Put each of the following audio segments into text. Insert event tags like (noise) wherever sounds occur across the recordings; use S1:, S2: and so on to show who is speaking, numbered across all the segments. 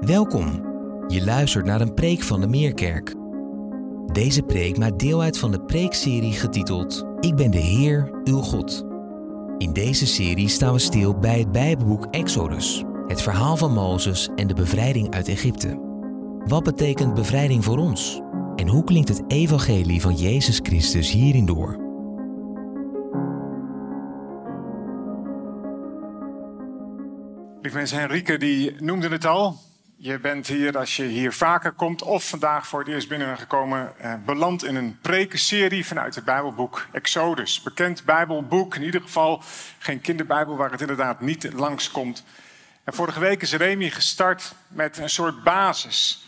S1: Welkom. Je luistert naar een preek van de Meerkerk. Deze preek maakt deel uit van de preekserie getiteld Ik ben de Heer, uw God. In deze serie staan we stil bij het Bijbelboek Exodus, het verhaal van Mozes en de bevrijding uit Egypte. Wat betekent bevrijding voor ons? En hoe klinkt het evangelie van Jezus Christus hierin door?
S2: Lieve mensen, Henrike die noemde het al. Je bent hier, als je hier vaker komt of vandaag voor het eerst binnengekomen, eh, beland in een prekenserie vanuit het Bijbelboek Exodus. Bekend Bijbelboek, in ieder geval geen kinderbijbel waar het inderdaad niet langskomt. En vorige week is Remy gestart met een soort basis.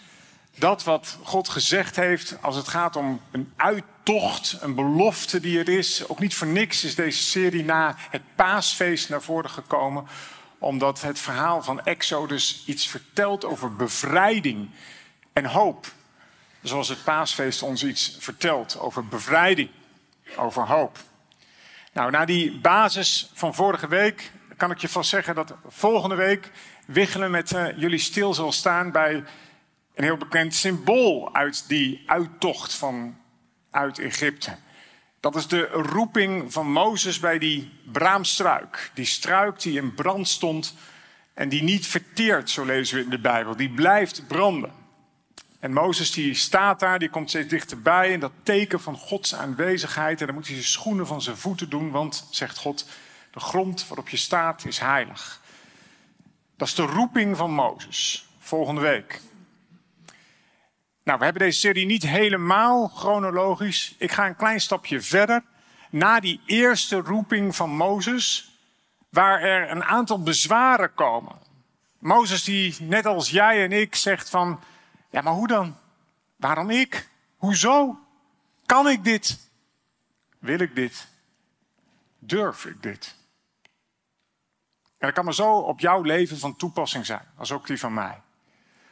S2: Dat wat God gezegd heeft als het gaat om een uittocht, een belofte die er is. Ook niet voor niks is deze serie na het paasfeest naar voren gekomen omdat het verhaal van Exodus iets vertelt over bevrijding en hoop. Zoals het paasfeest ons iets vertelt over bevrijding, over hoop. Nou, na die basis van vorige week kan ik je vast zeggen dat volgende week Wiggelen met uh, jullie stil zal staan bij een heel bekend symbool uit die uittocht van uit Egypte. Dat is de roeping van Mozes bij die braamstruik. Die struik die in brand stond en die niet verteert, zo lezen we in de Bijbel. Die blijft branden. En Mozes die staat daar, die komt steeds dichterbij. En dat teken van Gods aanwezigheid. En dan moet hij zijn schoenen van zijn voeten doen, want, zegt God, de grond waarop je staat is heilig. Dat is de roeping van Mozes. Volgende week. Nou, we hebben deze serie niet helemaal chronologisch. Ik ga een klein stapje verder. Na die eerste roeping van Mozes, waar er een aantal bezwaren komen. Mozes die, net als jij en ik, zegt van, ja maar hoe dan? Waarom ik? Hoezo? Kan ik dit? Wil ik dit? Durf ik dit? En dat kan maar zo op jouw leven van toepassing zijn, als ook die van mij.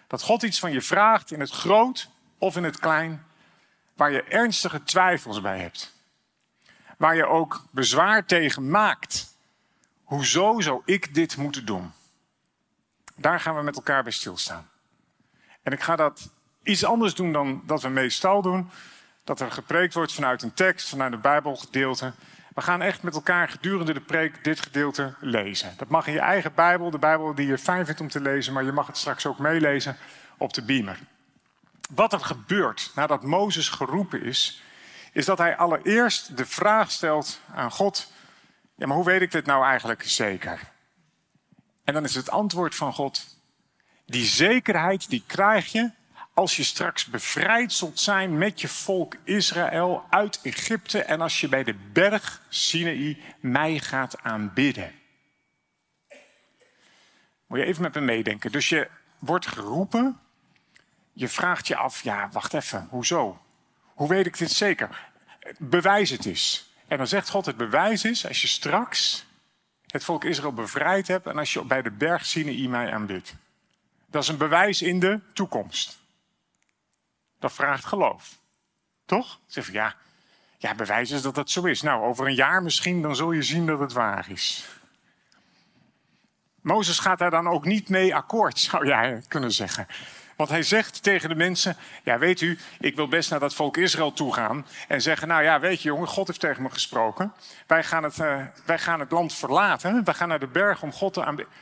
S2: Dat God iets van je vraagt in het groot of in het klein, waar je ernstige twijfels bij hebt. Waar je ook bezwaar tegen maakt. Hoezo zou ik dit moeten doen? Daar gaan we met elkaar bij stilstaan. En ik ga dat iets anders doen dan dat we meestal doen. Dat er gepreekt wordt vanuit een tekst, vanuit een Bijbelgedeelte. We gaan echt met elkaar gedurende de preek dit gedeelte lezen. Dat mag in je eigen Bijbel, de Bijbel die je fijn vindt om te lezen, maar je mag het straks ook meelezen op de beamer. Wat er gebeurt nadat Mozes geroepen is, is dat hij allereerst de vraag stelt aan God: Ja, maar hoe weet ik dit nou eigenlijk zeker? En dan is het antwoord van God: Die zekerheid die krijg je als je straks bevrijd zult zijn met je volk Israël uit Egypte en als je bij de berg Sinaï mij gaat aanbidden. Moet je even met me meedenken. Dus je wordt geroepen, je vraagt je af, ja, wacht even, hoezo? Hoe weet ik dit zeker? Bewijs het is. En dan zegt God, het bewijs is als je straks het volk Israël bevrijd hebt en als je bij de berg Sinaï mij aanbidt. Dat is een bewijs in de toekomst. Dat vraagt geloof. Toch? Zeg je, ja, ja, bewijs is dat dat zo is. Nou, over een jaar misschien, dan zul je zien dat het waar is. Mozes gaat daar dan ook niet mee akkoord, (laughs) zou jij kunnen zeggen. Want hij zegt tegen de mensen: Ja, weet u, ik wil best naar dat volk Israël toe gaan. En zeggen: Nou ja, weet je, jongen, God heeft tegen me gesproken. Wij gaan het, uh, wij gaan het land verlaten. We gaan naar de berg om God te aanbidden.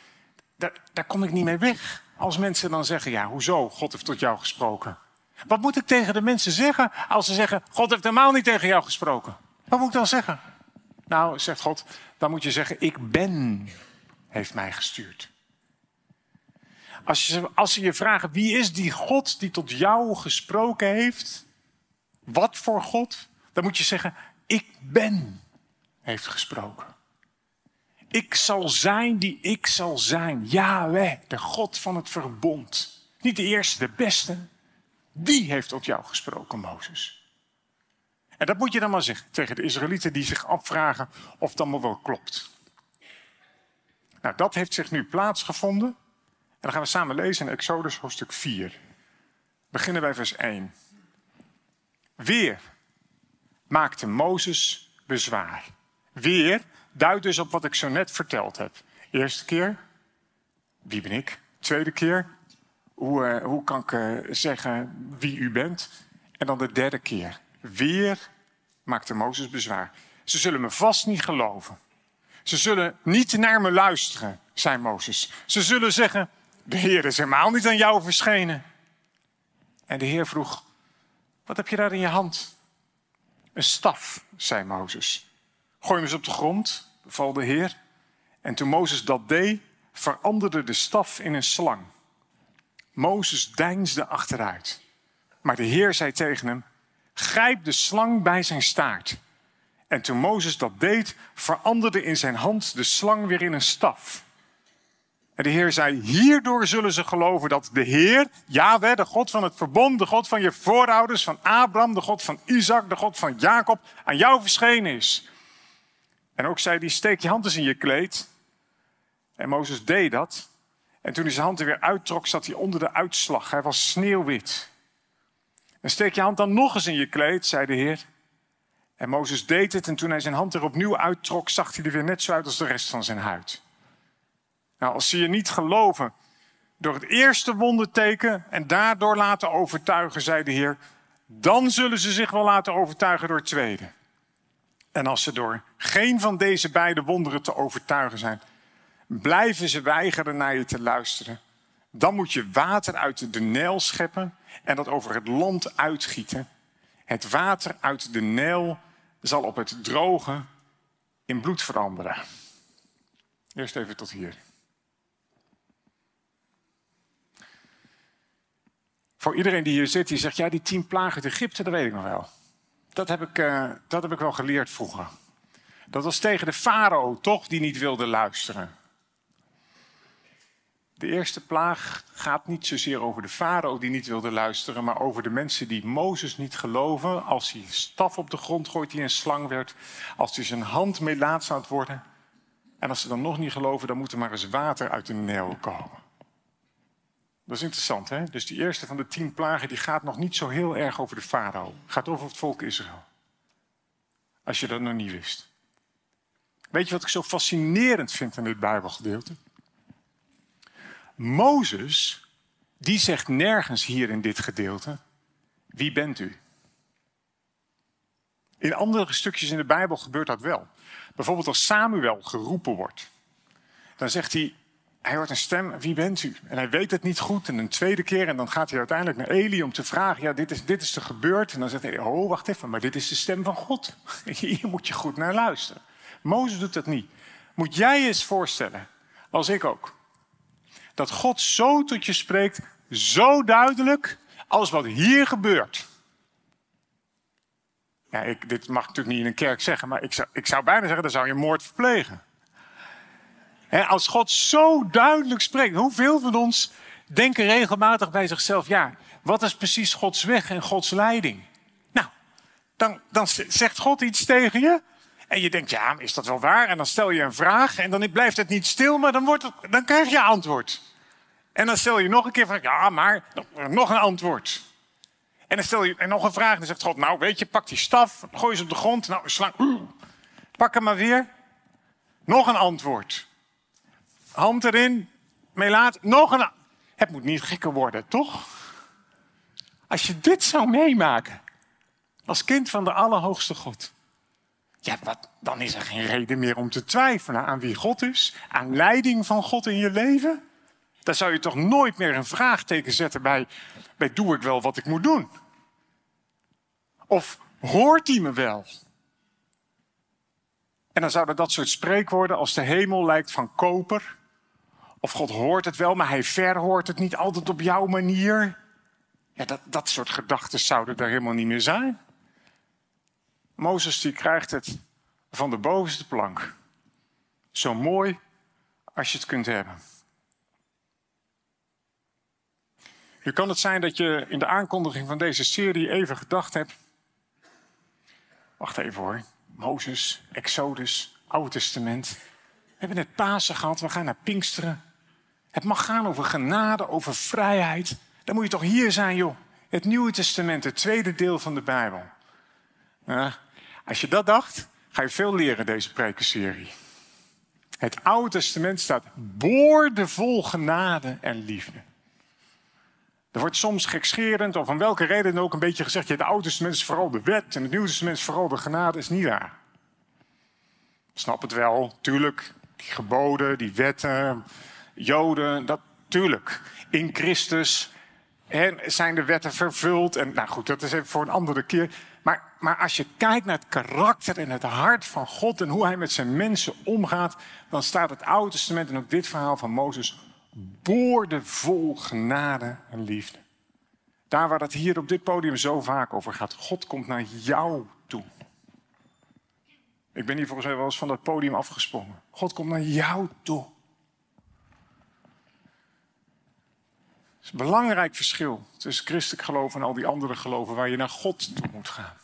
S2: Daar, daar kom ik niet mee weg. Als mensen dan zeggen: Ja, hoezo? God heeft tot jou gesproken. Wat moet ik tegen de mensen zeggen als ze zeggen: God heeft helemaal niet tegen jou gesproken? Wat moet ik dan zeggen? Nou, zegt God, dan moet je zeggen: Ik ben, heeft mij gestuurd. Als, je, als ze je vragen: wie is die God die tot jou gesproken heeft? Wat voor God? Dan moet je zeggen: Ik ben, heeft gesproken. Ik zal zijn die ik zal zijn. Yahweh, de God van het verbond. Niet de eerste, de beste, wie heeft tot jou gesproken, Mozes? En dat moet je dan maar zeggen tegen de Israëlieten die zich afvragen of het allemaal wel klopt. Nou, dat heeft zich nu plaatsgevonden. En dan gaan we samen lezen in Exodus hoofdstuk 4. We beginnen bij vers 1. Weer maakte Mozes bezwaar. Weer duidt dus op wat ik zo net verteld heb. Eerste keer, wie ben ik? Tweede keer, Hoe, eh, hoe kan ik eh, zeggen wie u bent? En dan de derde keer. Weer maakte Mozes bezwaar. Ze zullen me vast niet geloven. Ze zullen niet naar me luisteren, zei Mozes. Ze zullen zeggen, de Heer is helemaal niet aan jou verschenen. En de Heer vroeg, wat heb je daar in je hand? Een staf, zei Mozes. Gooi hem eens op de grond, beval de Heer. En toen Mozes dat deed, veranderde de staf in een slang. Mozes deinsde achteruit. Maar de Heer zei tegen hem: Grijp de slang bij zijn staart. En toen Mozes dat deed, veranderde in zijn hand de slang weer in een staf. En de Heer zei: Hierdoor zullen ze geloven dat de Heer, Yahweh, de God van het verbond, de God van je voorouders, van Abraham, de God van Isaac, de God van Jacob, aan jou verschenen is. En ook zei hij: Steek je hand eens in je kleed. En Mozes deed dat. En toen hij zijn hand er weer uittrok, zat hij onder de uitslag. Hij was sneeuwwit. En steek je hand dan nog eens in je kleed, zei de Heer. En Mozes deed het en toen hij zijn hand er opnieuw uittrok, zag hij er weer net zo uit als de rest van zijn huid. Nou, als ze je niet geloven door het eerste wonderteken en daardoor laten overtuigen, zei de Heer, dan zullen ze zich wel laten overtuigen door het tweede. En als ze door geen van deze beide wonderen te overtuigen zijn, blijven ze weigeren naar je te luisteren. Dan moet je water uit de Nijl scheppen en dat over het land uitgieten. Het water uit de Nijl zal op het droge in bloed veranderen. Eerst even tot hier. Voor iedereen die hier zit, die zegt, ja, die tien plagen uit Egypte, dat weet ik nog wel. Dat heb ik, uh, dat heb ik wel geleerd vroeger. Dat was tegen de farao, toch, die niet wilde luisteren. De eerste plaag gaat niet zozeer over de farao die niet wilde luisteren, maar over de mensen die Mozes niet geloven. Als hij staf op de grond gooit die een slang werd, als hij zijn hand mee laat zou worden. En als ze dan nog niet geloven, dan moet er maar eens water uit de Nijl komen. Dat is interessant, hè? Dus die eerste van de tien plagen die gaat nog niet zo heel erg over de farao. gaat over het volk Israël. Als je dat nog niet wist. Weet je wat ik zo fascinerend vind in dit Bijbelgedeelte? Mozes, die zegt nergens hier in dit gedeelte, wie bent u? In andere stukjes in de Bijbel gebeurt dat wel. Bijvoorbeeld als Samuel geroepen wordt. Dan zegt hij, hij hoort een stem, wie bent u? En hij weet het niet goed. En een tweede keer, en dan gaat hij uiteindelijk naar Eli om te vragen, ja, dit is, dit is er gebeurd. En dan zegt hij, oh, wacht even, maar dit is de stem van God. (laughs) Hier moet je goed naar luisteren. Mozes doet dat niet. Moet jij eens voorstellen, als ik ook dat God zo tot je spreekt, zo duidelijk, als wat hier gebeurt. Ja, ik, dit mag natuurlijk niet in een kerk zeggen, maar ik zou, ik zou bijna zeggen, dan zou je moord verplegen. als God zo duidelijk spreekt, hoeveel van ons denken regelmatig bij zichzelf, ja, wat is precies Gods weg en Gods leiding? Nou, dan, dan zegt God iets tegen je en je denkt, ja, is dat wel waar? En dan stel je een vraag en dan blijft het niet stil, maar dan, wordt het, dan krijg je antwoord. En dan stel je nog een keer van, ja, maar nog een antwoord. En dan stel je en nog een vraag en dan zegt God, nou weet je, pak die staf, gooi ze op de grond. Nou, slang, pak hem maar weer. Nog een antwoord. Hand erin, laat. nog een. Het moet niet gekker worden, toch? Als je dit zou meemaken, als kind van de Allerhoogste God. Ja, wat, dan is er geen reden meer om te twijfelen aan wie God is, aan leiding van God in je leven. Dan zou je toch nooit meer een vraagteken zetten bij, bij doe ik wel wat ik moet doen? Of hoort hij me wel? En dan zouden dat soort spreekwoorden als de hemel lijkt van koper. Of God hoort het wel, maar hij verhoort het niet altijd op jouw manier. Ja, dat, dat soort gedachten zouden er helemaal niet meer zijn. Mozes die krijgt het van de bovenste plank. Zo mooi als je het kunt hebben. Nu kan het zijn dat je in de aankondiging van deze serie even gedacht hebt. Wacht even hoor. Mozes, Exodus, Oude Testament. We hebben net Pasen gehad, we gaan naar Pinksteren. Het mag gaan over genade, over vrijheid. Dan moet je toch hier zijn, joh. Het Nieuwe Testament, het tweede deel van de Bijbel. Als je dat dacht, ga je veel leren deze prekenserie. Het Oude Testament staat boordevol genade en liefde. Er wordt soms gekscherend of om welke reden dan ook een beetje gezegd... Ja, de Oude Testament is vooral de wet en het Nieuwe Testament is vooral de genade. Is niet waar. snap het wel, tuurlijk. Die geboden, die wetten, Joden, dat tuurlijk. In Christus zijn de wetten vervuld. En nou goed, dat is even voor een andere keer. Maar, maar als je kijkt naar het karakter en het hart van God en hoe hij met zijn mensen omgaat, dan staat het Oude Testament en ook dit verhaal van Mozes boordevol genade en liefde. Daar waar het hier op dit podium zo vaak over gaat. God komt naar jou toe. Ik ben hier volgens mij wel eens van dat podium afgesprongen. God komt naar jou toe. Is een belangrijk verschil tussen christelijk geloof en al die andere geloven waar je naar God toe moet gaan.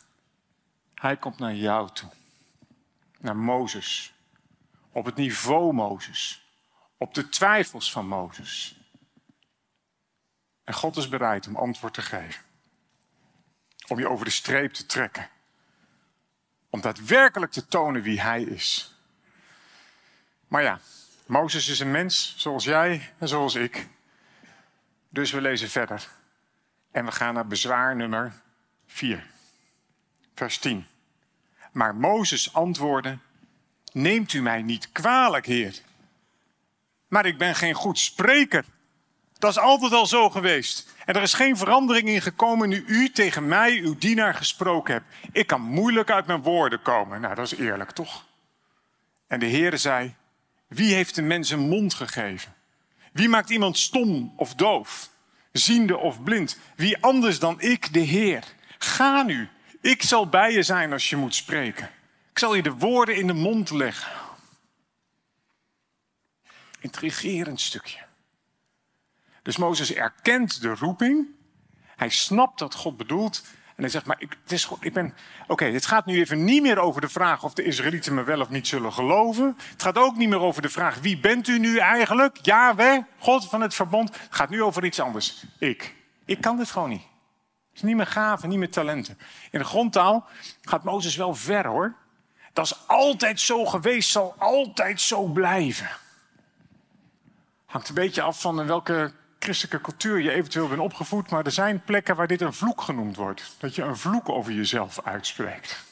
S2: Hij komt naar jou toe. Naar Mozes. Op het niveau Mozes. Op de twijfels van Mozes. En God is bereid om antwoord te geven. Om je over de streep te trekken. Om daadwerkelijk te tonen wie Hij is. Maar ja, Mozes is een mens zoals jij en zoals ik. Dus we lezen verder. En we gaan naar bezwaar nummer 4. Vers 10. Maar Mozes antwoordde: Neemt u mij niet kwalijk, Heer. Maar ik ben geen goed spreker. Dat is altijd al zo geweest. En er is geen verandering in gekomen nu u tegen mij, uw dienaar, gesproken hebt. Ik kan moeilijk uit mijn woorden komen. Nou, dat is eerlijk, toch? En de Heer zei: Wie heeft de mens een mond gegeven? Wie maakt iemand stom of doof, ziende of blind? Wie anders dan ik, de Heer? Ga nu, ik zal bij je zijn als je moet spreken. Ik zal je de woorden in de mond leggen. Intrigerend stukje. Dus Mozes erkent de roeping. Hij snapt dat God bedoelt. En hij zegt, maar ik, het is, ik ben... Oké, het gaat nu even niet meer over de vraag of de Israëlieten me wel of niet zullen geloven. Het gaat ook niet meer over de vraag, wie bent u nu eigenlijk? Yahweh, God van het verbond. Het gaat nu over iets anders. Ik. Ik kan dit gewoon niet. Het is niet meer gaven, niet meer talenten. In de grondtaal gaat Mozes wel ver hoor. Dat is altijd zo geweest, zal altijd zo blijven. Hangt een beetje af van welke christelijke cultuur je eventueel bent opgevoed, maar er zijn plekken waar dit een vloek genoemd wordt. Dat je een vloek over jezelf uitspreekt.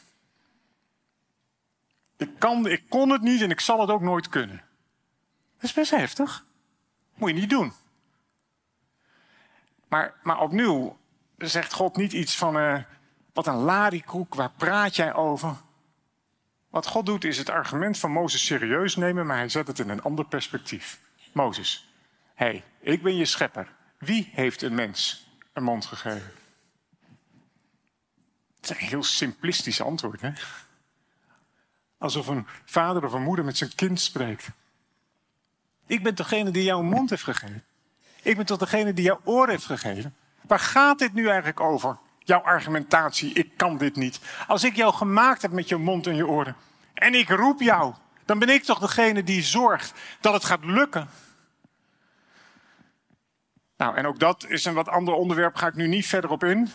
S2: Ik, kan, ik kon het niet en ik zal het ook nooit kunnen. Dat is best heftig. Moet je niet doen. Maar, maar opnieuw zegt God niet iets van, uh, wat een larikoek, waar praat jij over? Wat God doet is het argument van Mozes serieus nemen, maar hij zet het in een ander perspectief. Mozes, hey, ik ben je schepper. Wie heeft een mens een mond gegeven? Het is een heel simplistisch antwoord, hè? Alsof een vader of een moeder met zijn kind spreekt. Ik ben degene die jou een mond heeft gegeven. Ik ben toch degene die jou oor heeft gegeven. Waar gaat dit nu eigenlijk over? Jouw argumentatie, ik kan dit niet. Als ik jou gemaakt heb met je mond en je oren en ik roep jou, dan ben ik toch degene die zorgt dat het gaat lukken. Nou, en ook dat is een wat ander onderwerp, ga ik nu niet verder op in.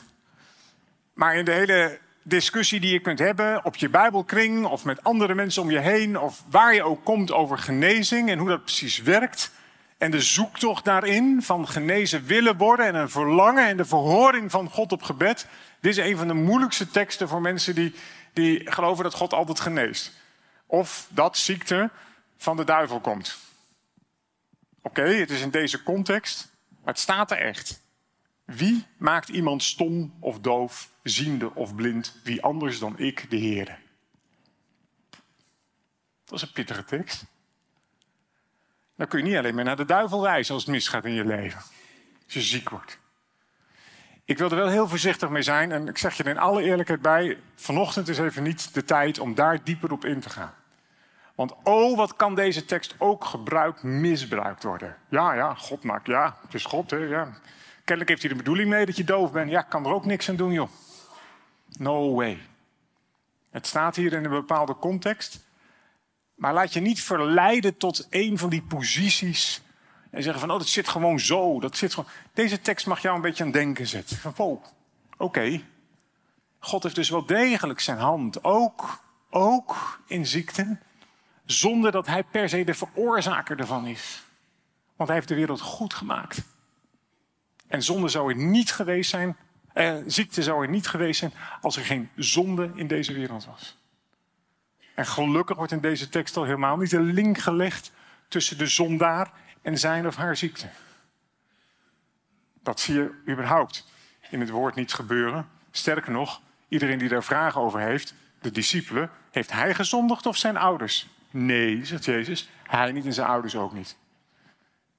S2: Maar in de hele discussie die je kunt hebben op je Bijbelkring of met andere mensen om je heen, of waar je ook komt over genezing en hoe dat precies werkt. En de zoektocht daarin van genezen willen worden en een verlangen en de verhoring van God op gebed. Dit is een van de moeilijkste teksten voor mensen die, die geloven dat God altijd geneest. Of dat ziekte van de duivel komt. Oké, het is in deze context. Maar het staat er echt. Wie maakt iemand stom of doof, ziende of blind? Wie anders dan ik, de Heer? Dat is een pittige tekst. Dan kun je niet alleen maar naar de duivel wijzen als het misgaat in je leven. Als je ziek wordt. Ik wil er wel heel voorzichtig mee zijn. En ik zeg je er in alle eerlijkheid bij. Vanochtend is even niet de tijd om daar dieper op in te gaan. Want oh, wat kan deze tekst ook gebruikt, misbruikt worden. Ja, ja, God maakt, ja, het is God, hè, ja. Kennelijk heeft hij de bedoeling mee dat je doof bent. Ja, kan er ook niks aan doen, joh. No way. Het staat hier in een bepaalde context. Maar laat je niet verleiden tot een van die posities. En zeggen van, oh, dat zit gewoon zo. Dat zit gewoon... Deze tekst mag jou een beetje aan denken zetten. Van, oh, oké. God heeft dus wel degelijk zijn hand. Ook, ook in ziekten zonder dat hij per se de veroorzaker ervan is. Want hij heeft de wereld goed gemaakt. En zonde zou er niet geweest zijn, eh, ziekte zou er niet geweest zijn als er geen zonde in deze wereld was. En gelukkig wordt in deze tekst al helemaal niet een link gelegd tussen de zondaar en zijn of haar ziekte. Dat zie je überhaupt in het woord niet gebeuren. Sterker nog, iedereen die daar vragen over heeft, de discipelen, heeft hij gezondigd of zijn ouders? Nee, zegt Jezus, hij niet en zijn ouders ook niet.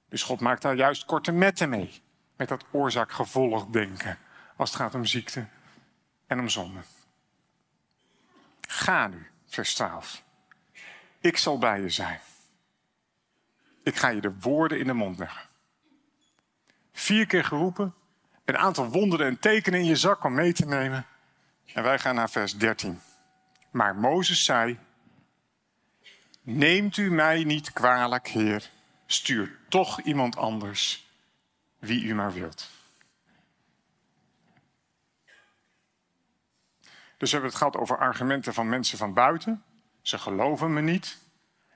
S2: Dus God maakt daar juist korte metten mee. Met dat oorzaak-gevolg denken. Als het gaat om ziekte en om zonde. Ga nu, vers 12. Ik zal bij je zijn. Ik ga je de woorden in de mond leggen. Vier keer geroepen. Een aantal wonderen en tekenen in je zak om mee te nemen. En wij gaan naar vers 13. Maar Mozes zei: Neemt u mij niet kwalijk, Heer. Stuur toch iemand anders, wie u maar wilt. Dus we hebben het gehad over argumenten van mensen van buiten. Ze geloven me niet.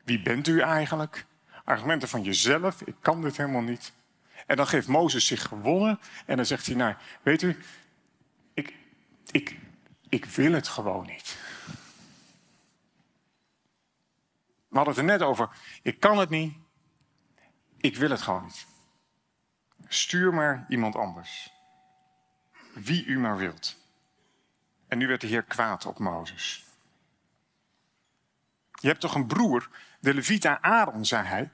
S2: Wie bent u eigenlijk? Argumenten van jezelf. Ik kan dit helemaal niet. En dan geeft Mozes zich gewonnen. En dan zegt hij, nou, weet u, ik, ik, ik wil het gewoon niet. We hadden het er net over. Ik kan het niet. Ik wil het gewoon niet. Stuur maar iemand anders. Wie u maar wilt. En nu werd de Heer kwaad op Mozes. Je hebt toch een broer, de Levita Aaron, zei hij.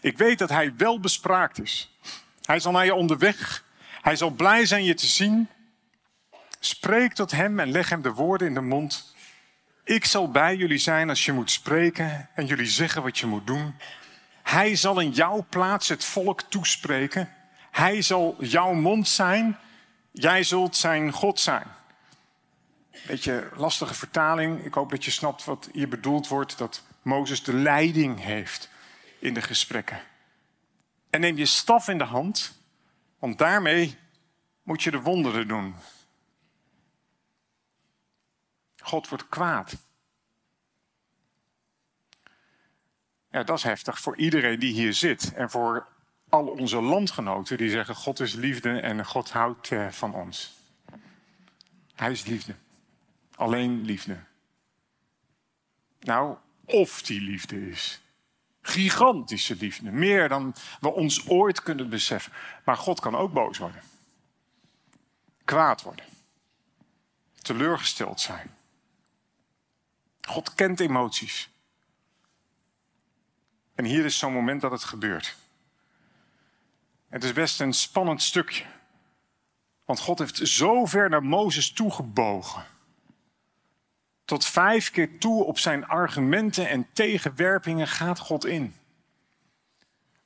S2: Ik weet dat hij wel bespraakt is. Hij zal naar je onderweg. Hij zal blij zijn je te zien. Spreek tot hem en leg hem de woorden in de mond. Ik zal bij jullie zijn als je moet spreken en jullie zeggen wat je moet doen. Hij zal in jouw plaats het volk toespreken. Hij zal jouw mond zijn. Jij zult zijn God zijn. Beetje lastige vertaling. Ik hoop dat je snapt wat hier bedoeld wordt. Dat Mozes de leiding heeft in de gesprekken. En neem je staf in de hand, want daarmee moet je de wonderen doen. God wordt kwaad. Ja, dat is heftig voor iedereen die hier zit en voor al onze landgenoten die zeggen: God is liefde en God houdt eh, van ons. Hij is liefde. Alleen liefde. Nou, of die liefde is. Gigantische liefde. Meer dan we ons ooit kunnen beseffen. Maar God kan ook boos worden. Kwaad worden. Teleurgesteld zijn. God kent emoties. En hier is zo'n moment dat het gebeurt. Het is best een spannend stukje. Want God heeft zo ver naar Mozes toegebogen. Tot vijf keer toe op zijn argumenten en tegenwerpingen gaat God in.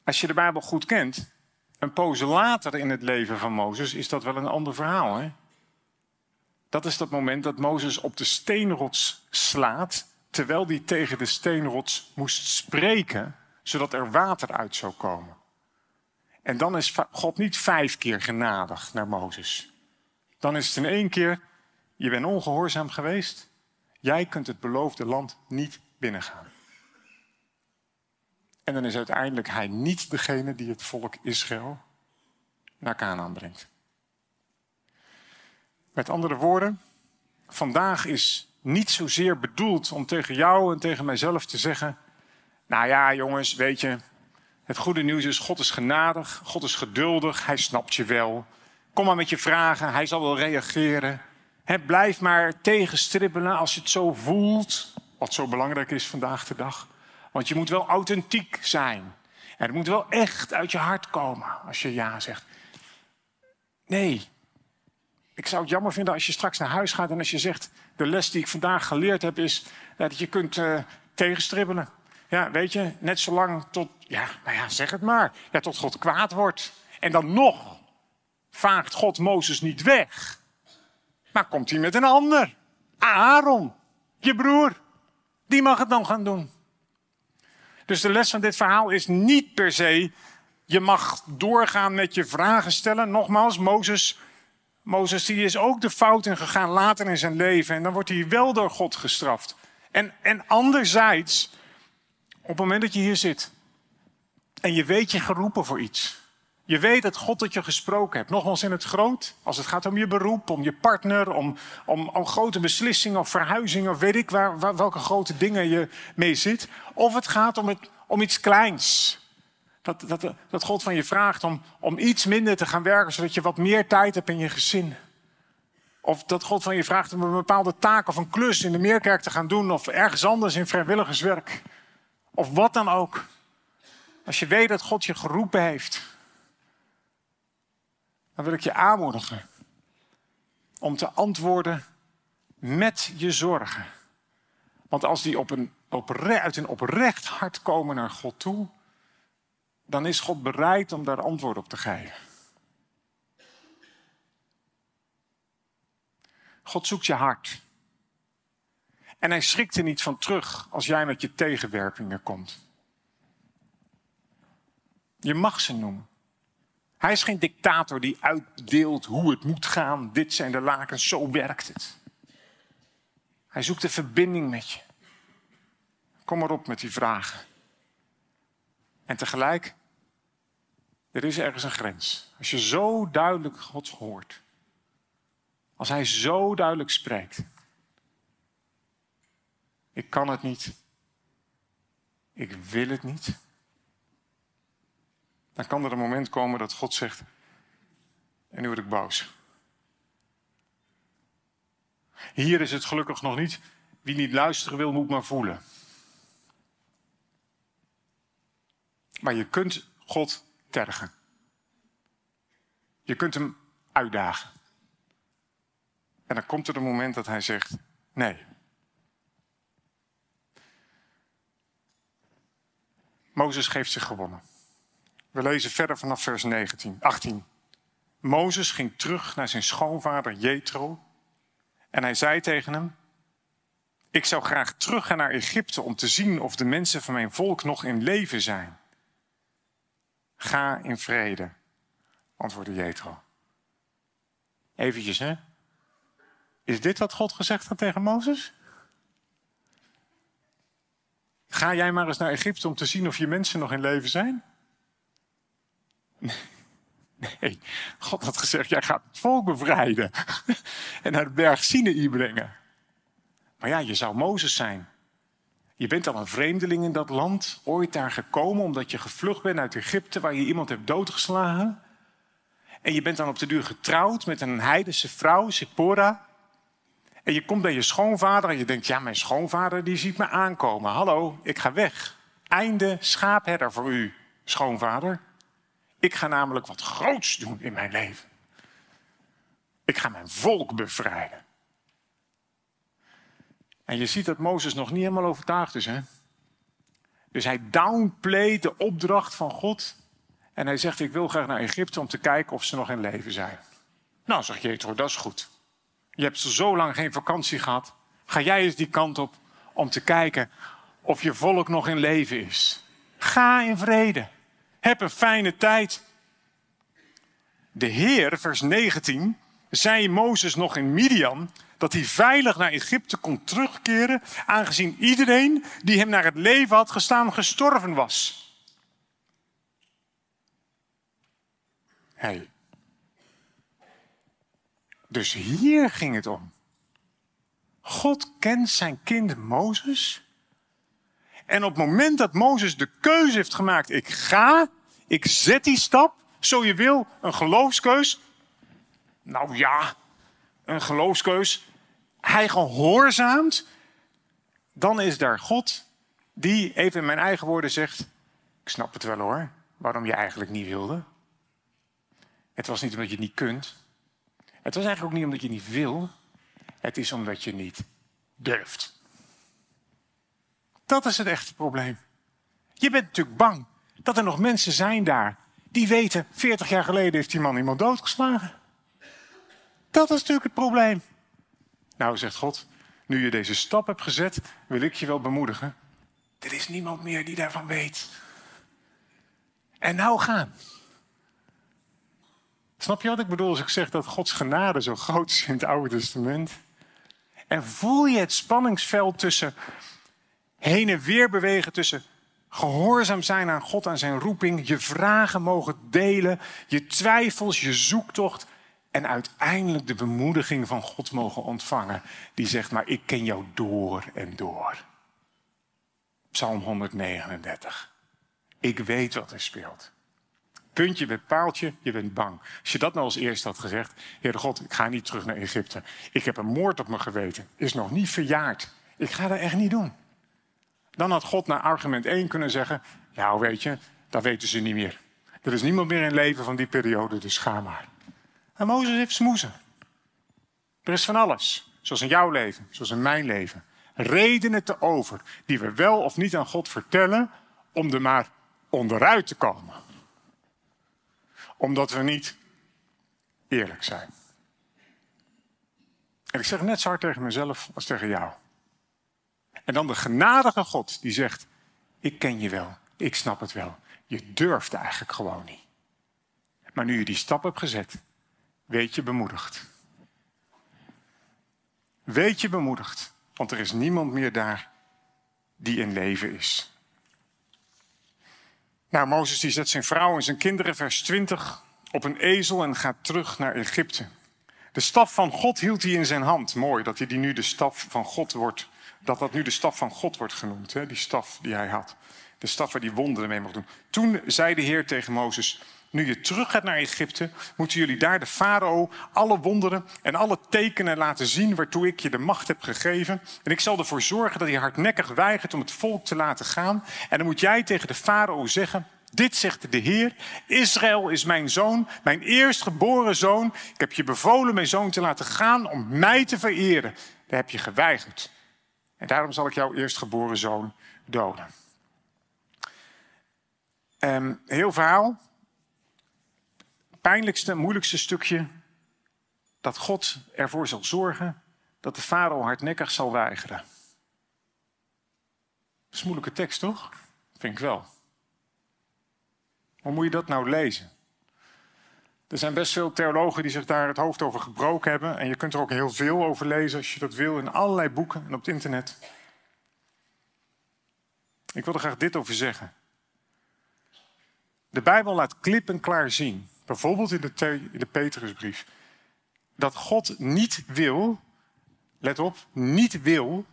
S2: Als je de Bijbel goed kent, een poos later in het leven van Mozes is dat wel een ander verhaal. Hè? Dat is dat moment dat Mozes op de steenrots slaat, terwijl hij tegen de steenrots moest spreken, zodat er water uit zou komen. En dan is God niet vijf keer genadig naar Mozes. Dan is het in één keer, je bent ongehoorzaam geweest, Jij kunt het beloofde land niet binnengaan. En dan is uiteindelijk hij niet degene die het volk Israël naar Canaan brengt. Met andere woorden, vandaag is niet zozeer bedoeld om tegen jou en tegen mijzelf te zeggen: Nou ja, jongens, weet je, het goede nieuws is: God is genadig, God is geduldig, Hij snapt je wel. Kom maar met je vragen, Hij zal wel reageren blijf maar tegenstribbelen als je het zo voelt. Wat zo belangrijk is vandaag de dag. Want je moet wel authentiek zijn. En het moet wel echt uit je hart komen als je ja zegt. Nee. Ik zou het jammer vinden als je straks naar huis gaat en als je zegt: De les die ik vandaag geleerd heb is dat je kunt uh, tegenstribbelen. Ja, weet je, net zolang tot, ja, nou ja, zeg het maar, ja, tot God kwaad wordt. En dan nog vaagt God Mozes niet weg. Maar komt hij met een ander? Aaron, je broer. Die mag het dan gaan doen. Dus de les van dit verhaal is niet per se, je mag doorgaan met je vragen stellen. Nogmaals, Mozes, Mozes die is ook de fout in gegaan later in zijn leven. En dan wordt hij wel door God gestraft. En, en anderzijds, op het moment dat je hier zit en je weet je geroepen voor iets. Je weet dat God tot je gesproken hebt. Nogmaals in het groot. Als het gaat om je beroep, om je partner, om, om, om grote beslissingen of verhuizingen of weet ik waar, welke grote dingen je mee zit. Of het gaat om, het, om iets kleins. Dat, dat, dat God van je vraagt om, om iets minder te gaan werken, zodat je wat meer tijd hebt in je gezin. Of dat God van je vraagt om een bepaalde taak of een klus in de meerkerk te gaan doen. Of ergens anders in vrijwilligerswerk. Of wat dan ook. Als je weet dat God je geroepen heeft. Dan wil ik je aanmoedigen. Om te antwoorden met je zorgen. Want als die op een, uit een oprecht hart komen naar God toe. Dan is God bereid om daar antwoord op te geven. God zoekt je hart. En hij schrikt er niet van terug als jij met je tegenwerpingen komt. Je mag ze noemen. Hij is geen dictator die uitdeelt hoe het moet gaan. Dit zijn de lakens, zo werkt het. Hij zoekt de verbinding met je. Kom maar op met die vragen. En tegelijk, er is ergens een grens. Als je zo duidelijk God hoort, als hij zo duidelijk spreekt. Ik kan het niet. Ik wil het niet. Dan kan er een moment komen dat God zegt, en nu word ik boos. Hier is het gelukkig nog niet, wie niet luisteren wil, moet maar voelen. Maar je kunt God tergen. Je kunt hem uitdagen. En dan komt er een moment dat hij zegt: nee. Mozes geeft zich gewonnen. We lezen verder vanaf vers 19, 18. Mozes ging terug naar zijn schoonvader Jethro en hij zei tegen hem: Ik zou graag teruggaan naar Egypte om te zien of de mensen van mijn volk nog in leven zijn. Ga in vrede, antwoordde Jethro. Eventjes, hè? Is dit wat God gezegd had tegen Mozes? Ga jij maar eens naar Egypte om te zien of je mensen nog in leven zijn? (laughs) Nee, God had gezegd, jij gaat het volk bevrijden (laughs) en naar de berg Sinai brengen. Maar ja, je zou Mozes zijn. Je bent al een vreemdeling in dat land, ooit daar gekomen omdat je gevlucht bent uit Egypte waar je iemand hebt doodgeslagen. En je bent dan op de duur getrouwd met een heidense vrouw, Sephora. En je komt bij je schoonvader en je denkt, ja, mijn schoonvader die ziet me aankomen. Hallo, ik ga weg. Einde schaapherder voor u, schoonvader. Ik ga namelijk wat groots doen in mijn leven. Ik ga mijn volk bevrijden. En je ziet dat Mozes nog niet helemaal overtuigd is. Hè? Dus hij downplayt de opdracht van God. En hij zegt, ik wil graag naar Egypte om te kijken of ze nog in leven zijn. Nou, zegt Jethro, dat is goed. Je hebt zo lang geen vakantie gehad. Ga jij eens die kant op om te kijken of je volk nog in leven is. Ga in vrede. Heb een fijne tijd. De Heer, vers 19, zei Mozes nog in Midian dat hij veilig naar Egypte kon terugkeren, aangezien iedereen die hem naar het leven had gestaan gestorven was. Hey, dus hier ging het om. God kent zijn kind Mozes. En op het moment dat Mozes de keuze heeft gemaakt, ik ga, ik zet die stap, zo je wil, een geloofskeus. Nou ja, een geloofskeus. Hij gehoorzaamt, dan is daar God die, even in mijn eigen woorden, zegt: Ik snap het wel hoor, waarom je eigenlijk niet wilde. Het was niet omdat je niet kunt. Het was eigenlijk ook niet omdat je niet wil. Het is omdat je niet durft. Dat is het echte probleem. Je bent natuurlijk bang dat er nog mensen zijn daar die weten, 40 jaar geleden heeft die man iemand doodgeslagen. Dat is natuurlijk het probleem. Nou, zegt God, nu je deze stap hebt gezet, wil ik je wel bemoedigen. Er is niemand meer die daarvan weet. En nou gaan. Snap je wat ik bedoel als ik zeg dat Gods genade zo groot is in het Oude Testament? En voel je het spanningsveld tussen heen en weer bewegen tussen Gehoorzaam zijn aan God, aan zijn roeping. Je vragen mogen delen. Je twijfels, je zoektocht. En uiteindelijk de bemoediging van God mogen ontvangen. Die zegt, maar ik ken jou door en door. Psalm 139. Ik weet wat er speelt. Puntje bij paaltje, je bent bang. Als je dat nou als eerste had gezegd, Heere God, ik ga niet terug naar Egypte. Ik heb een moord op mijn geweten, is nog niet verjaard. Ik ga dat echt niet doen. Dan had God naar argument 1 kunnen zeggen, ja weet je, dat weten ze niet meer. Er is niemand meer in leven van die periode, dus ga maar. En Mozes heeft smoezen. Er is van alles, zoals in jouw leven, zoals in mijn leven. Redenen te over die we wel of niet aan God vertellen om er maar onderuit te komen omdat we niet eerlijk zijn. En ik zeg net zo hard tegen mezelf als tegen jou. En dan de genadige God die zegt: Ik ken je wel, ik snap het wel. Je durft eigenlijk gewoon niet. Maar nu je die stap hebt gezet, weet je bemoedigd. Weet je bemoedigd, want er is niemand meer daar die in leven is. Nou, Mozes die zet zijn vrouw en zijn kinderen, vers 20, op een ezel en gaat terug naar Egypte. De staf van God hield hij in zijn hand. Mooi dat hij die nu de staf van God wordt, dat dat nu de staf van God wordt genoemd, hè? die staf die hij had. De staf waar die wonderen mee mocht doen. Toen zei de Heer tegen Mozes, nu je terug gaat naar Egypte, moeten jullie daar de farao alle wonderen en alle tekenen laten zien waartoe ik je de macht heb gegeven. En ik zal ervoor zorgen dat hij hardnekkig weigert om het volk te laten gaan. En dan moet jij tegen de farao zeggen, dit zegt de Heer, Israël is mijn zoon, mijn eerstgeboren zoon. Ik heb je bevolen mijn zoon te laten gaan om mij te vereren. Daar heb je geweigerd. En daarom zal ik jouw eerstgeboren zoon doden. Um, heel verhaal, pijnlijkste, moeilijkste stukje, dat God ervoor zal zorgen dat de farao hardnekkig zal weigeren. Dat is een moeilijke tekst, toch? Vind ik wel. Hoe moet je dat nou lezen? Er zijn best veel theologen die zich daar het hoofd over gebroken hebben. En je kunt er ook heel veel over lezen als je dat wil in allerlei boeken en op het internet. Ik wil er graag dit over zeggen. De Bijbel laat klip en klaar zien bijvoorbeeld in de, Petrusbrief, dat God niet wil, let op, niet wil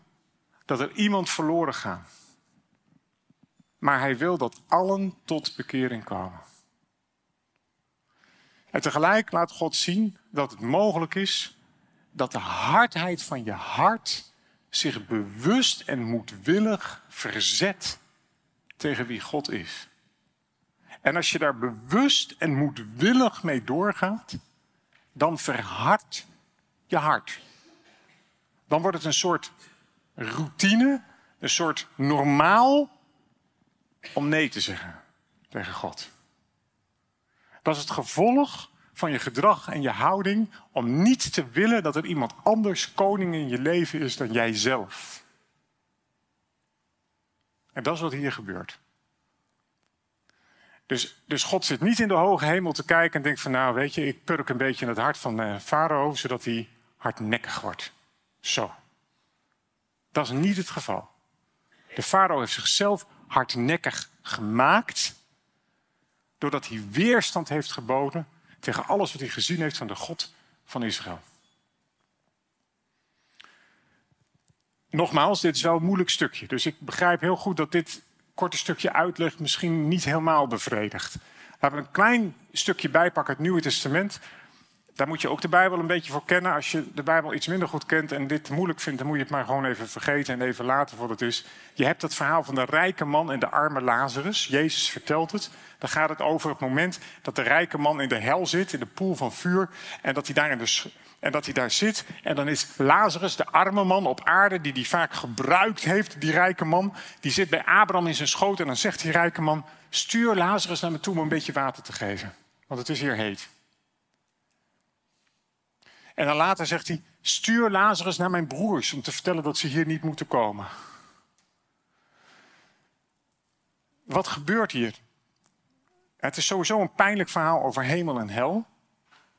S2: dat er iemand verloren gaat. Maar hij wil dat allen tot bekering komen. En tegelijk laat God zien dat het mogelijk is dat de hardheid van je hart zich bewust en moedwillig verzet tegen wie God is. En als je daar bewust en moedwillig mee doorgaat, dan verhardt je hart. Dan wordt het een soort routine, een soort normaal om nee te zeggen tegen God. Dat is het gevolg van je gedrag en je houding om niet te willen dat er iemand anders koning in je leven is dan jijzelf. En dat is wat hier gebeurt. Dus, dus God zit niet in de hoge hemel te kijken en denkt van nou weet je, ik purk een beetje in het hart van uh, Farao, zodat hij hardnekkig wordt. Zo. Dat is niet het geval. De farao heeft zichzelf hardnekkig gemaakt, doordat hij weerstand heeft geboden tegen alles wat hij gezien heeft van de God van Israël. Nogmaals, dit is wel een moeilijk stukje. Dus ik begrijp heel goed dat dit korte stukje uitleg misschien niet helemaal bevredigd. Laten we een klein stukje bijpakken, het Nieuwe Testament. Daar moet je ook de Bijbel een beetje voor kennen. Als je de Bijbel iets minder goed kent en dit moeilijk vindt, dan moet je het maar gewoon even vergeten en even laten voor het is. Je hebt het verhaal van de rijke man en de arme Lazarus. Jezus vertelt het. Dan gaat het over het moment dat de rijke man in de hel zit, in de poel van vuur. En dat hij daar in de en dat hij daar zit. En dan is Lazarus, de arme man op aarde, die die vaak gebruikt heeft, die rijke man, die zit bij Abraham in zijn schoot. En dan zegt die rijke man: Stuur Lazarus naar me toe om een beetje water te geven. Want het is hier heet. En dan later zegt hij: Stuur Lazarus naar mijn broers om te vertellen dat ze hier niet moeten komen. Wat gebeurt hier? Het is sowieso een pijnlijk verhaal over hemel en hel.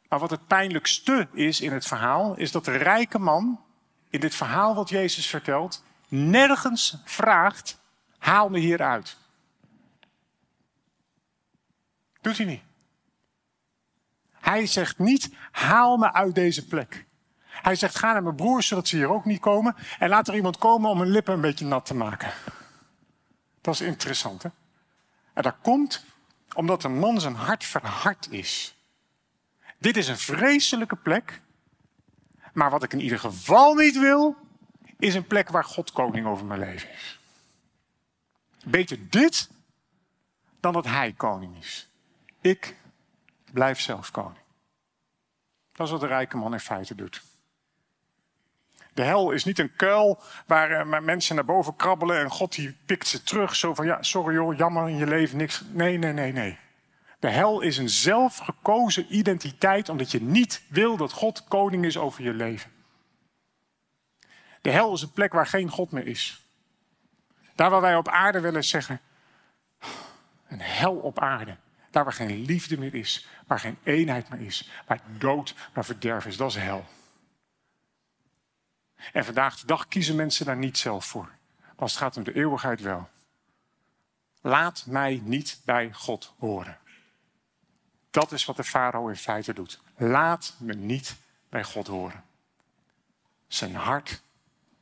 S2: Maar wat het pijnlijkste is in het verhaal, is dat de rijke man in dit verhaal wat Jezus vertelt, nergens vraagt: haal me hieruit. Doet hij niet. Hij zegt niet, haal me uit deze plek. Hij zegt, ga naar mijn broers, zodat ze hier ook niet komen. En laat er iemand komen om hun lippen een beetje nat te maken. Dat is interessant, hè? En dat komt omdat een man zijn hart verhard is. Dit is een vreselijke plek. Maar wat ik in ieder geval niet wil, is een plek waar God koning over mijn leven is. Beter dit dan dat hij koning is. Ik blijf zelf koning. Dat is wat de rijke man in feite doet. De hel is niet een kuil waar eh, mensen naar boven krabbelen en God die pikt ze terug. Zo van, ja, sorry joh, jammer in je leven, niks. Nee, nee, nee, nee. De hel is een zelfgekozen identiteit omdat je niet wil dat God koning is over je leven. De hel is een plek waar geen God meer is. Daar waar wij op aarde willen zeggen, een hel op aarde. Daar waar geen liefde meer is, waar geen eenheid meer is, waar dood, waar verderf is, dat is hel. En vandaag de dag kiezen mensen daar niet zelf voor. Maar als het gaat om de eeuwigheid wel. Laat mij niet bij God horen. Dat is wat de farao in feite doet. Laat me niet bij God horen. Zijn hart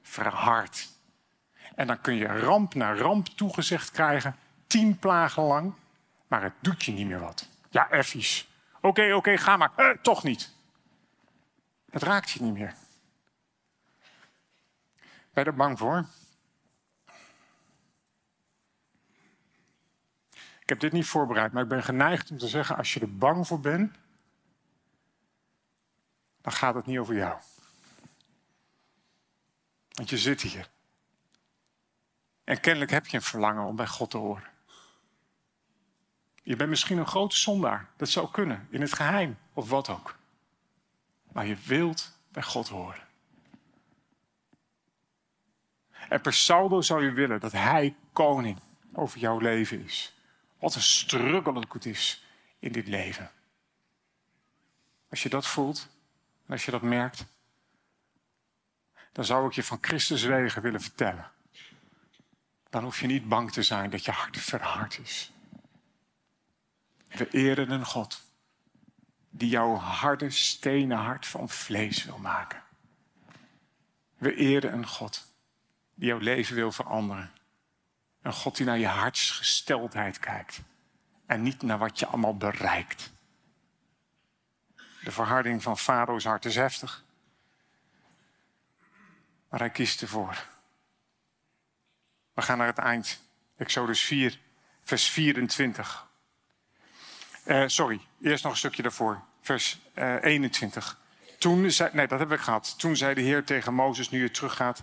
S2: verhardt. En dan kun je ramp na ramp toegezegd krijgen, tien plagen lang, maar het doet je niet meer wat. Ja, effies. Oké, oké, ga maar. Eh, toch niet. Het raakt je niet meer. Ben je er bang voor? Heb dit niet voorbereid, maar ik ben geneigd om te zeggen: als je er bang voor bent, dan gaat het niet over jou. Want je zit hier. En kennelijk heb je een verlangen om bij God te horen. Je bent misschien een grote zondaar. Dat zou kunnen, in het geheim of wat ook. Maar je wilt bij God horen. En per saldo zou je willen dat Hij koning over jouw leven is. Wat een struggle het is in dit leven. Als je dat voelt en als je dat merkt, dan zou ik je van Christus wegen willen vertellen. Dan hoef je niet bang te zijn dat je hart verhard is. We eren een God die jouw harde stenen hart van vlees wil maken. We eren een God die jouw leven wil veranderen. Een God die naar je hartsgesteldheid kijkt en niet naar wat je allemaal bereikt. De verharding van Farao's hart is heftig. Maar hij kiest ervoor. We gaan naar het eind. Exodus 4, vers 24. Uh, sorry, eerst nog een stukje daarvoor. Vers uh, eh, 21. Toen zei, nee, dat hebben we gehad. Toen zei de Heer tegen Mozes, nu je teruggaat...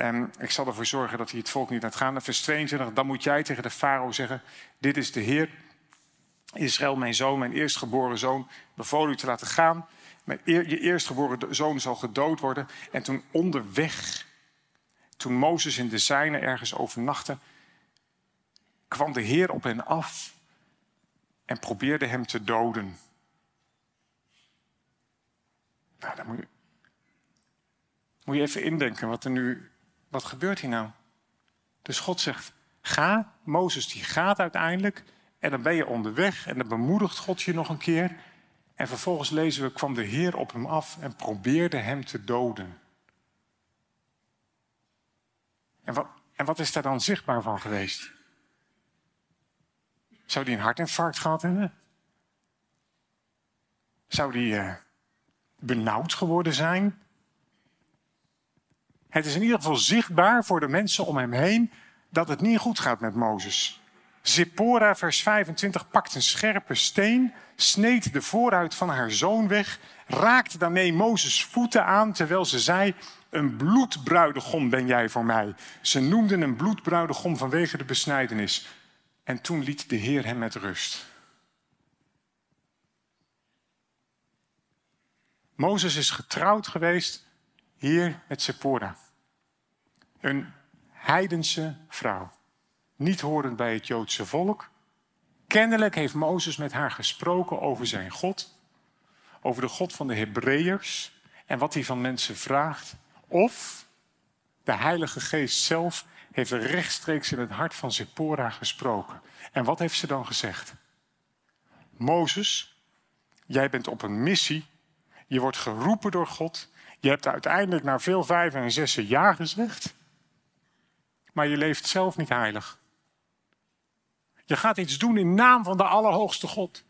S2: Um, ik zal ervoor zorgen dat hij het volk niet laat gaan. Vers 22, dan moet jij tegen de farao zeggen... Dit is de Heer, Israël, mijn zoon, mijn eerstgeboren zoon... bevolen u te laten gaan. Mijn je eerstgeboren zoon zal gedood worden. En toen onderweg, toen Mozes in de zijne ergens overnachtte... kwam de Heer op hen af en probeerde hem te doden. Nou, dan moet moet je even indenken wat er nu, wat gebeurt hier nou? Dus God zegt, ga, Mozes die gaat uiteindelijk en dan ben je onderweg en dan bemoedigt God je nog een keer. En vervolgens lezen we, kwam de Heer op hem af en probeerde hem te doden. En wat, en wat is daar dan zichtbaar van geweest? Zou die een hartinfarct gehad hebben? Zou die uh, benauwd geworden zijn? Het is in ieder geval zichtbaar voor de mensen om hem heen dat het niet goed gaat met Mozes. Zippora, vers 25, pakt een scherpe steen, sneed de vooruit van haar zoon weg, raakte daarmee Mozes voeten aan, terwijl ze zei: Een bloedbruidegom ben jij voor mij. Ze noemden een bloedbruidegom vanwege de besnijdenis. En toen liet de Heer hem met rust. Mozes is getrouwd geweest hier met Sephora. Een heidense vrouw. Niet horend bij het Joodse volk. Kennelijk heeft Mozes met haar gesproken over zijn God. Over de God van de Hebreeërs. En wat hij van mensen vraagt. Of de Heilige Geest zelf heeft rechtstreeks in het hart van Zippora gesproken. En wat heeft ze dan gezegd? Mozes, jij bent op een missie. Je wordt geroepen door God. Je hebt uiteindelijk na veel vijven en zessen ja gezegd. Maar je leeft zelf niet heilig. Je gaat iets doen in naam van de Allerhoogste God.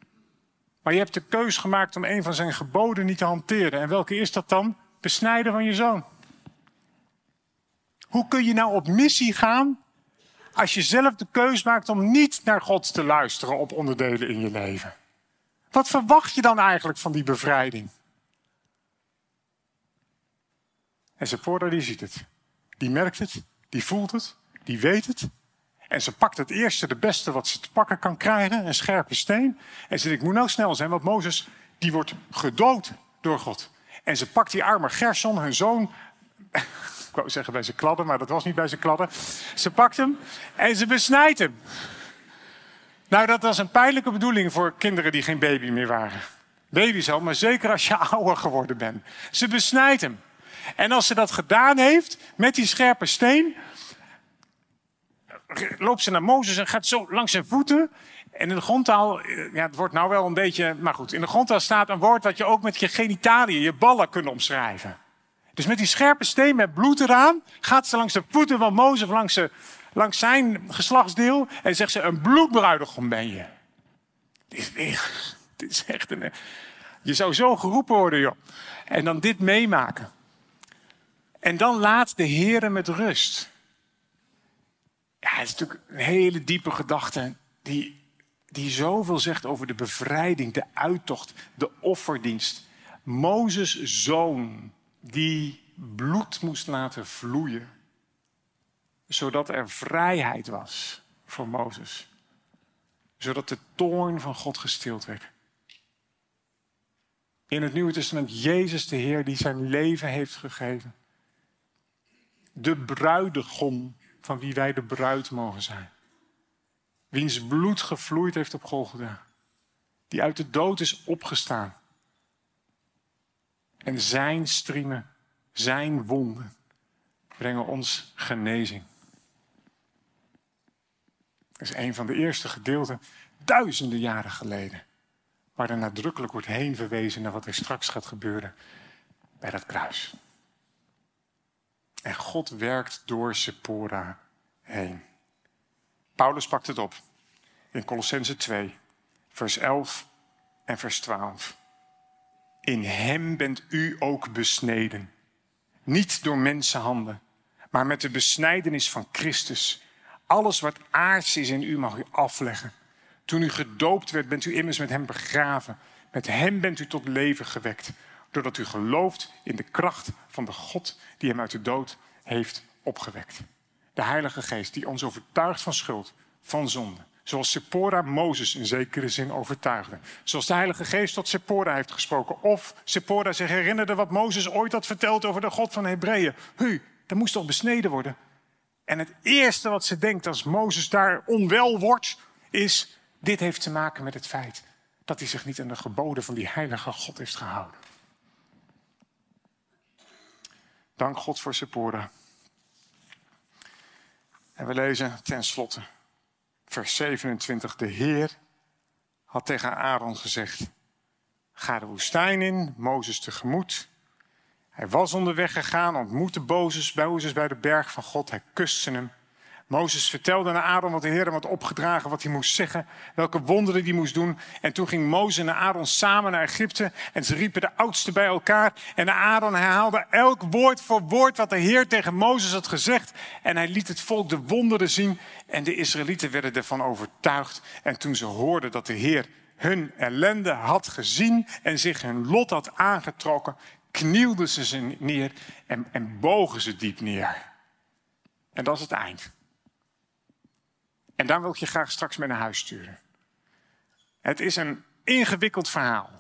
S2: Maar je hebt de keus gemaakt om een van zijn geboden niet te hanteren. En welke is dat dan? Besnijden van je zoon. Hoe kun je nou op missie gaan als je zelf de keus maakt om niet naar God te luisteren op onderdelen in je leven? Wat verwacht je dan eigenlijk van die bevrijding? En Sephora die ziet het. Die merkt het, die voelt het, die weet het. En ze pakt het eerste, de beste wat ze te pakken kan krijgen, een scherpe steen. En ze denkt, ik moet nou snel zijn, want Mozes die wordt gedood door God. En ze pakt die arme Gerson, hun zoon, (laughs) ik wou zeggen bij zijn kladden, maar dat was niet bij zijn kladden. Ze pakt hem en ze besnijdt hem. Nou, dat was een pijnlijke bedoeling voor kinderen die geen baby meer waren. Baby's al, maar zeker als je (laughs) ouder geworden bent. Ze besnijdt hem. En als ze dat gedaan heeft met die scherpe steen, loopt ze naar Mozes en gaat zo langs zijn voeten. En in de grondtaal, eh, ja, het wordt nou wel een beetje, maar goed, in de grondtaal staat een woord dat je ook met je genitaliën, je ballen kunt omschrijven. Dus met die scherpe steen met bloed eraan, gaat ze langs de voeten van Mozes, langs, langs zijn geslachtsdeel, en zegt ze: Een bloedbruidegom ben je. Dit is, dit is echt een. Je zou zo geroepen worden, joh. En dan dit meemaken. En dan laat de Heer met rust. Het is natuurlijk een hele diepe gedachte die, die zoveel zegt over de bevrijding, de uittocht, de offerdienst. Mozes zoon die bloed moest laten vloeien, zodat er vrijheid was voor Mozes, zodat de toorn van God gestild werd. In het Nieuwe Testament Jezus de Heer die zijn leven heeft gegeven. De bruidegom van wie wij de bruid mogen zijn. Wiens bloed gevloeid heeft op Golgotha. Die uit de dood is opgestaan. En zijn striemen, zijn wonden brengen ons genezing. Dat is een van de eerste gedeelten, duizenden jaren geleden. Waar er nadrukkelijk wordt heen verwezen naar wat er straks gaat gebeuren bij dat kruis. En God werkt door Sephora heen. Paulus pakt het op in Colossense 2, vers 11 en vers 12. In hem bent u ook besneden. Niet door mensenhanden, maar met de besnijdenis van Christus. Alles wat aards is in u mag u afleggen. Toen u gedoopt werd, bent u immers met hem begraven. Met hem bent u tot leven gewekt. Doordat u gelooft in de kracht van de God die hem uit de dood heeft opgewekt. De Heilige Geest die ons overtuigt van schuld, van zonde. Zoals Sephora Mozes in zekere zin overtuigde. Zoals de Heilige Geest tot Sephora heeft gesproken. Of Sephora zich herinnerde wat Mozes ooit had verteld over de God van Hebreeën. Hu, dat moest toch besneden worden? En het eerste wat ze denkt als Mozes daar onwel wordt, is: dit heeft te maken met het feit dat hij zich niet aan de geboden van die heilige God heeft gehouden. Dank God voor Sephora. En we lezen tenslotte vers 27. De Heer had tegen Aaron gezegd: Ga de woestijn in, Mozes tegemoet. Hij was onderweg gegaan, ontmoette Mozes, bij de berg van God. Hij kuste hem. Mozes vertelde aan Aaron wat de Heer hem had opgedragen, wat hij moest zeggen, welke wonderen hij moest doen. En toen ging Mozes en Aaron samen naar Egypte en ze riepen de oudsten bij elkaar. En Aaron herhaalde elk woord voor woord wat de Heer tegen Mozes had gezegd. En hij liet het volk de wonderen zien en de Israëlieten werden ervan overtuigd. En toen ze hoorden dat de Heer hun ellende had gezien en zich hun lot had aangetrokken, knielden ze ze neer en, en bogen ze diep neer. En dat is het eind. En daar wil ik je graag straks mee naar huis sturen. Het is een ingewikkeld verhaal.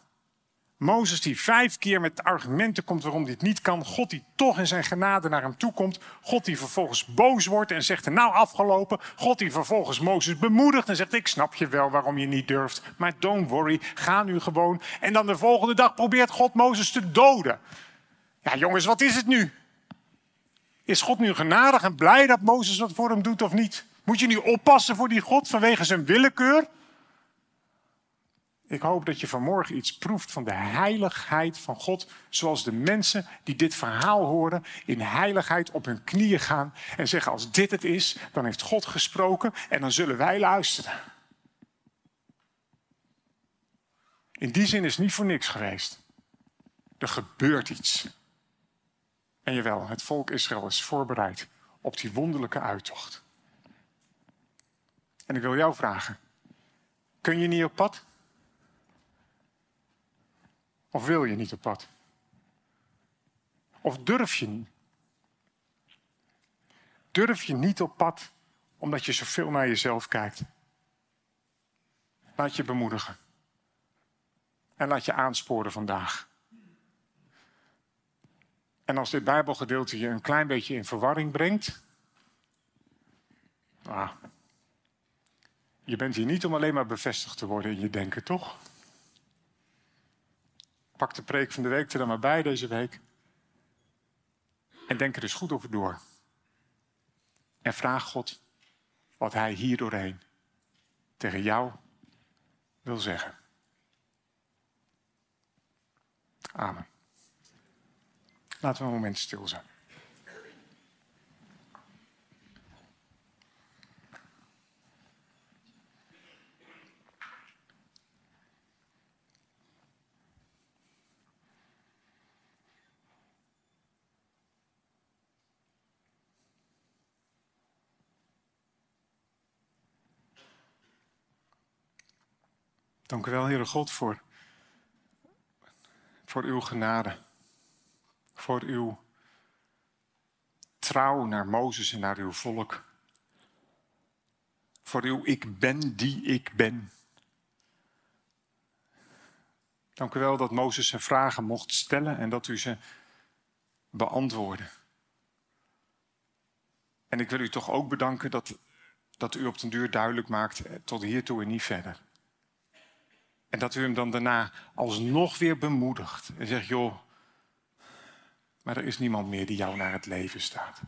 S2: Mozes die vijf keer met argumenten komt waarom dit niet kan. God die toch in zijn genade naar hem toe komt. God die vervolgens boos wordt en zegt, nou afgelopen. God die vervolgens Mozes bemoedigt en zegt, ik snap je wel waarom je niet durft. Maar don't worry, ga nu gewoon. En dan de volgende dag probeert God Mozes te doden. Ja jongens, wat is het nu? Is God nu genadig en blij dat Mozes wat voor hem doet of niet? Moet je nu oppassen voor die God vanwege zijn willekeur? Ik hoop dat je vanmorgen iets proeft van de heiligheid van God. Zoals de mensen die dit verhaal horen in heiligheid op hun knieën gaan en zeggen als dit het is, dan heeft God gesproken en dan zullen wij luisteren. In die zin is het niet voor niks geweest. Er gebeurt iets. En jawel, het volk Israël is voorbereid op die wonderlijke uittocht. En ik wil jou vragen: kun je niet op pad? Of wil je niet op pad? Of durf je niet? Durf je niet op pad omdat je zoveel naar jezelf kijkt? Laat je bemoedigen. En laat je aansporen vandaag. En als dit Bijbelgedeelte je een klein beetje in verwarring brengt. Ah, je bent hier niet om alleen maar bevestigd te worden in je denken, toch? Pak de preek van de week er dan maar bij deze week. En denk er eens goed over door. En vraag God wat Hij hier doorheen tegen jou wil zeggen. Amen. Laten we een moment stil zijn. Dank u wel, Heere God, voor, voor uw genade. Voor uw trouw naar Mozes en naar uw volk. Voor uw ik ben die ik ben. Dank u wel dat Mozes zijn vragen mocht stellen en dat u ze beantwoordde. En ik wil u toch ook bedanken dat, dat u op den duur duidelijk maakt eh, tot hiertoe en niet verder. En dat u hem dan daarna alsnog weer bemoedigt en zegt, joh, maar er is niemand meer die jou naar het leven staat.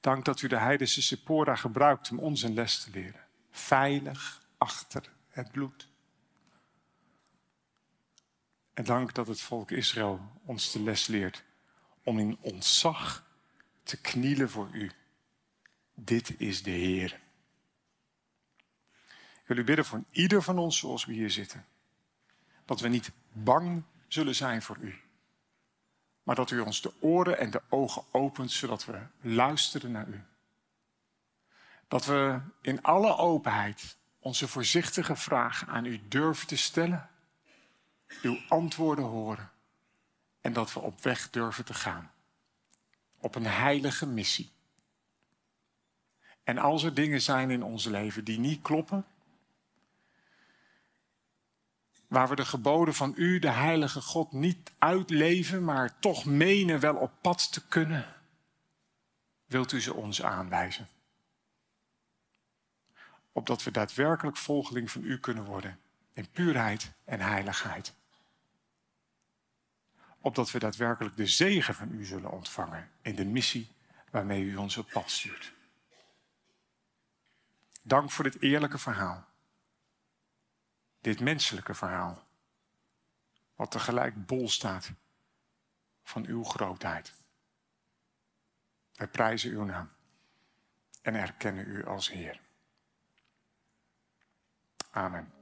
S2: Dank dat u de heidense Sephora gebruikt om ons een les te leren. Veilig achter het bloed. En dank dat het volk Israël ons de les leert om in ontzag te knielen voor u. Dit is de Heer. Wil u bidden voor ieder van ons zoals we hier zitten. Dat we niet bang zullen zijn voor u. Maar dat u ons de oren en de ogen opent zodat we luisteren naar u. Dat we in alle openheid onze voorzichtige vragen aan u durven te stellen. Uw antwoorden horen. En dat we op weg durven te gaan. Op een heilige missie. En als er dingen zijn in ons leven die niet kloppen, waar we de geboden van u, de heilige God, niet uitleven, maar toch menen wel op pad te kunnen, wilt u ze ons aanwijzen. Opdat we daadwerkelijk volgeling van u kunnen worden in puurheid en heiligheid. Opdat we daadwerkelijk de zegen van u zullen ontvangen in de missie waarmee u ons op pad stuurt. Dank voor dit eerlijke verhaal dit menselijke verhaal, wat tegelijk bol staat van uw grootheid. Wij prijzen uw naam en erkennen u als Heer. Amen.